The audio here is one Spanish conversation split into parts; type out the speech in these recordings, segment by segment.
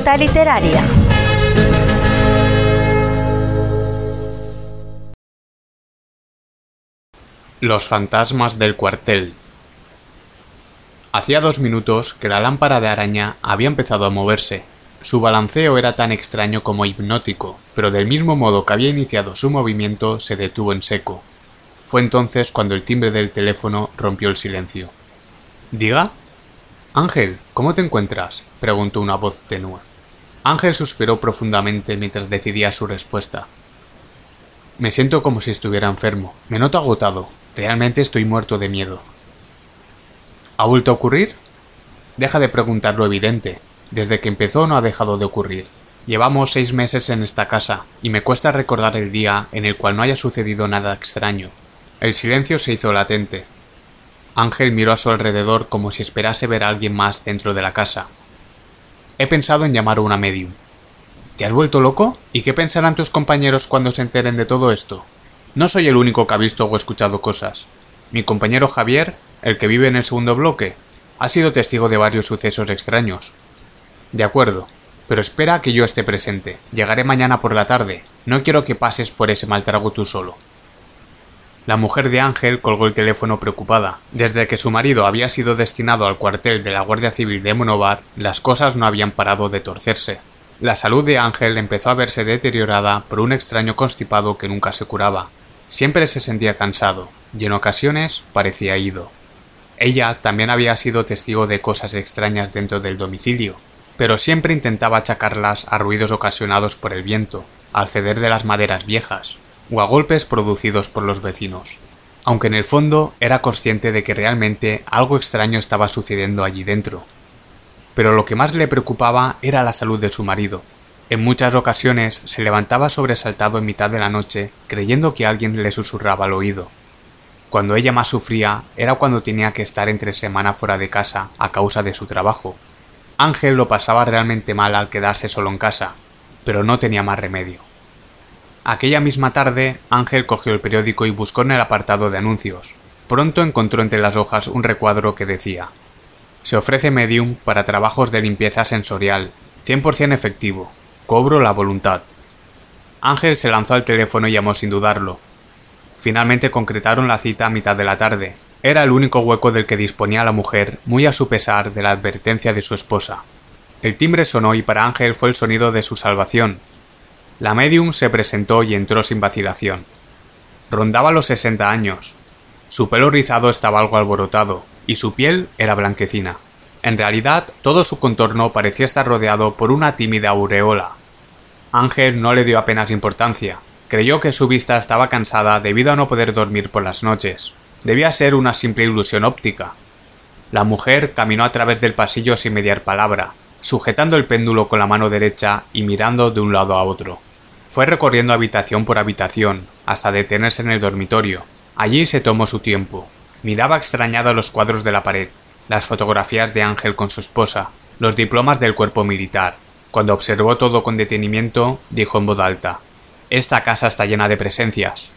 Literaria. Los fantasmas del cuartel. Hacía dos minutos que la lámpara de araña había empezado a moverse. Su balanceo era tan extraño como hipnótico, pero del mismo modo que había iniciado su movimiento se detuvo en seco. Fue entonces cuando el timbre del teléfono rompió el silencio. ¿Diga? Ángel, ¿cómo te encuentras? preguntó una voz tenue. Ángel suspiró profundamente mientras decidía su respuesta. Me siento como si estuviera enfermo. Me noto agotado. Realmente estoy muerto de miedo. ¿Ha vuelto a ocurrir? Deja de preguntar lo evidente. Desde que empezó no ha dejado de ocurrir. Llevamos seis meses en esta casa, y me cuesta recordar el día en el cual no haya sucedido nada extraño. El silencio se hizo latente. Ángel miró a su alrededor como si esperase ver a alguien más dentro de la casa. He pensado en llamar a una medium. ¿Te has vuelto loco? ¿Y qué pensarán tus compañeros cuando se enteren de todo esto? No soy el único que ha visto o escuchado cosas. Mi compañero Javier, el que vive en el segundo bloque, ha sido testigo de varios sucesos extraños. De acuerdo, pero espera a que yo esté presente. Llegaré mañana por la tarde. No quiero que pases por ese mal trago tú solo. La mujer de Ángel colgó el teléfono preocupada. Desde que su marido había sido destinado al cuartel de la Guardia Civil de Monobar, las cosas no habían parado de torcerse. La salud de Ángel empezó a verse deteriorada por un extraño constipado que nunca se curaba. Siempre se sentía cansado, y en ocasiones parecía ido. Ella también había sido testigo de cosas extrañas dentro del domicilio, pero siempre intentaba achacarlas a ruidos ocasionados por el viento, al ceder de las maderas viejas, o a golpes producidos por los vecinos, aunque en el fondo era consciente de que realmente algo extraño estaba sucediendo allí dentro. Pero lo que más le preocupaba era la salud de su marido, en muchas ocasiones se levantaba sobresaltado en mitad de la noche, creyendo que alguien le susurraba al oído. Cuando ella más sufría era cuando tenía que estar entre semana fuera de casa a causa de su trabajo. Ángel lo pasaba realmente mal al quedarse solo en casa, pero no tenía más remedio. Aquella misma tarde, Ángel cogió el periódico y buscó en el apartado de anuncios. Pronto encontró entre las hojas un recuadro que decía Se ofrece medium para trabajos de limpieza sensorial, 100% efectivo, Cobro la voluntad. Ángel se lanzó al teléfono y llamó sin dudarlo. Finalmente concretaron la cita a mitad de la tarde. Era el único hueco del que disponía la mujer, muy a su pesar de la advertencia de su esposa. El timbre sonó y para Ángel fue el sonido de su salvación. La medium se presentó y entró sin vacilación. Rondaba los sesenta años. Su pelo rizado estaba algo alborotado, y su piel era blanquecina. En realidad, todo su contorno parecía estar rodeado por una tímida aureola, Ángel no le dio apenas importancia. Creyó que su vista estaba cansada debido a no poder dormir por las noches. Debía ser una simple ilusión óptica. La mujer caminó a través del pasillo sin mediar palabra, sujetando el péndulo con la mano derecha y mirando de un lado a otro. Fue recorriendo habitación por habitación, hasta detenerse en el dormitorio. Allí se tomó su tiempo. Miraba extrañada los cuadros de la pared, las fotografías de Ángel con su esposa, los diplomas del cuerpo militar, cuando observó todo con detenimiento, dijo en voz alta Esta casa está llena de presencias.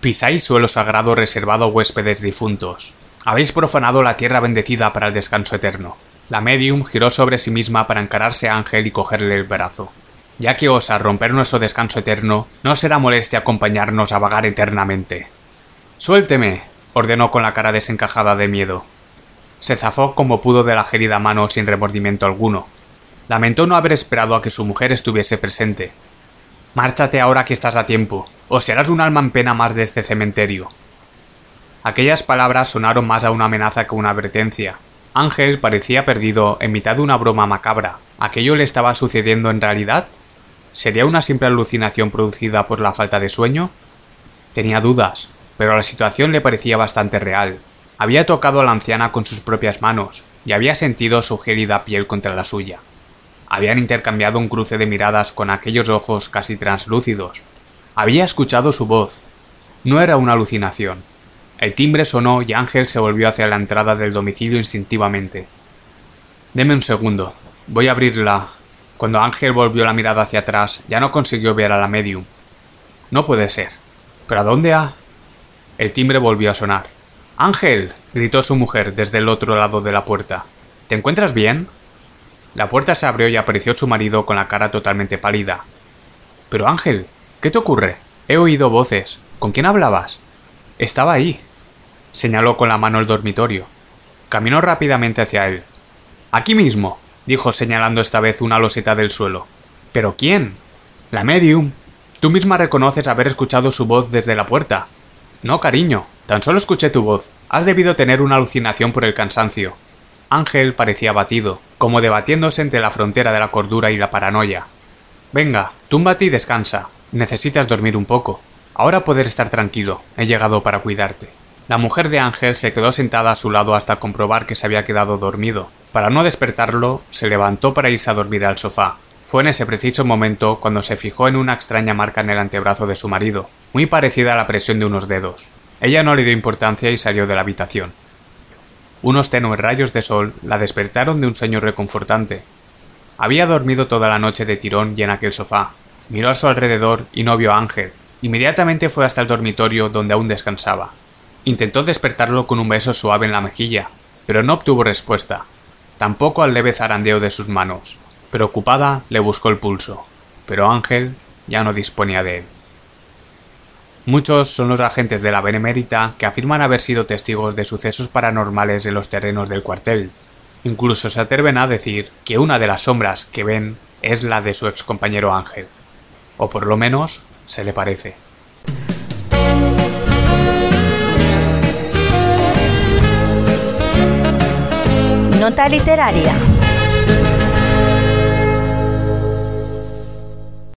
Pisáis suelo sagrado reservado a huéspedes difuntos. Habéis profanado la tierra bendecida para el descanso eterno. La medium giró sobre sí misma para encararse a Ángel y cogerle el brazo. Ya que osa romper nuestro descanso eterno, no será molestia acompañarnos a vagar eternamente. Suélteme, ordenó con la cara desencajada de miedo. Se zafó como pudo de la gélida mano sin remordimiento alguno, Lamentó no haber esperado a que su mujer estuviese presente. Márchate ahora que estás a tiempo, o serás un alma en pena más de este cementerio. Aquellas palabras sonaron más a una amenaza que una advertencia. Ángel parecía perdido en mitad de una broma macabra. ¿Aquello le estaba sucediendo en realidad? ¿Sería una simple alucinación producida por la falta de sueño? Tenía dudas, pero la situación le parecía bastante real. Había tocado a la anciana con sus propias manos y había sentido su gélida piel contra la suya. Habían intercambiado un cruce de miradas con aquellos ojos casi translúcidos. Había escuchado su voz. No era una alucinación. El timbre sonó y Ángel se volvió hacia la entrada del domicilio instintivamente. Deme un segundo. Voy a abrirla. Cuando Ángel volvió la mirada hacia atrás, ya no consiguió ver a la medium. No puede ser. ¿Pero a dónde ha? El timbre volvió a sonar. Ángel. gritó su mujer desde el otro lado de la puerta. ¿Te encuentras bien? La puerta se abrió y apareció su marido con la cara totalmente pálida. Pero Ángel, ¿qué te ocurre? He oído voces. ¿Con quién hablabas? Estaba ahí. Señaló con la mano el dormitorio. Caminó rápidamente hacia él. Aquí mismo, dijo señalando esta vez una loseta del suelo. ¿Pero quién? La medium. Tú misma reconoces haber escuchado su voz desde la puerta. No, cariño, tan solo escuché tu voz. Has debido tener una alucinación por el cansancio. Ángel parecía abatido, como debatiéndose entre la frontera de la cordura y la paranoia. Venga, túmbate y descansa. Necesitas dormir un poco. Ahora poder estar tranquilo. He llegado para cuidarte. La mujer de Ángel se quedó sentada a su lado hasta comprobar que se había quedado dormido. Para no despertarlo, se levantó para irse a dormir al sofá. Fue en ese preciso momento cuando se fijó en una extraña marca en el antebrazo de su marido, muy parecida a la presión de unos dedos. Ella no le dio importancia y salió de la habitación. Unos tenues rayos de sol la despertaron de un sueño reconfortante. Había dormido toda la noche de tirón y en aquel sofá. Miró a su alrededor y no vio a Ángel. Inmediatamente fue hasta el dormitorio donde aún descansaba. Intentó despertarlo con un beso suave en la mejilla, pero no obtuvo respuesta. Tampoco al leve zarandeo de sus manos. Preocupada, le buscó el pulso, pero Ángel ya no disponía de él. Muchos son los agentes de la Benemérita que afirman haber sido testigos de sucesos paranormales en los terrenos del cuartel. Incluso se atreven a decir que una de las sombras que ven es la de su ex compañero Ángel. O por lo menos se le parece. Nota literaria.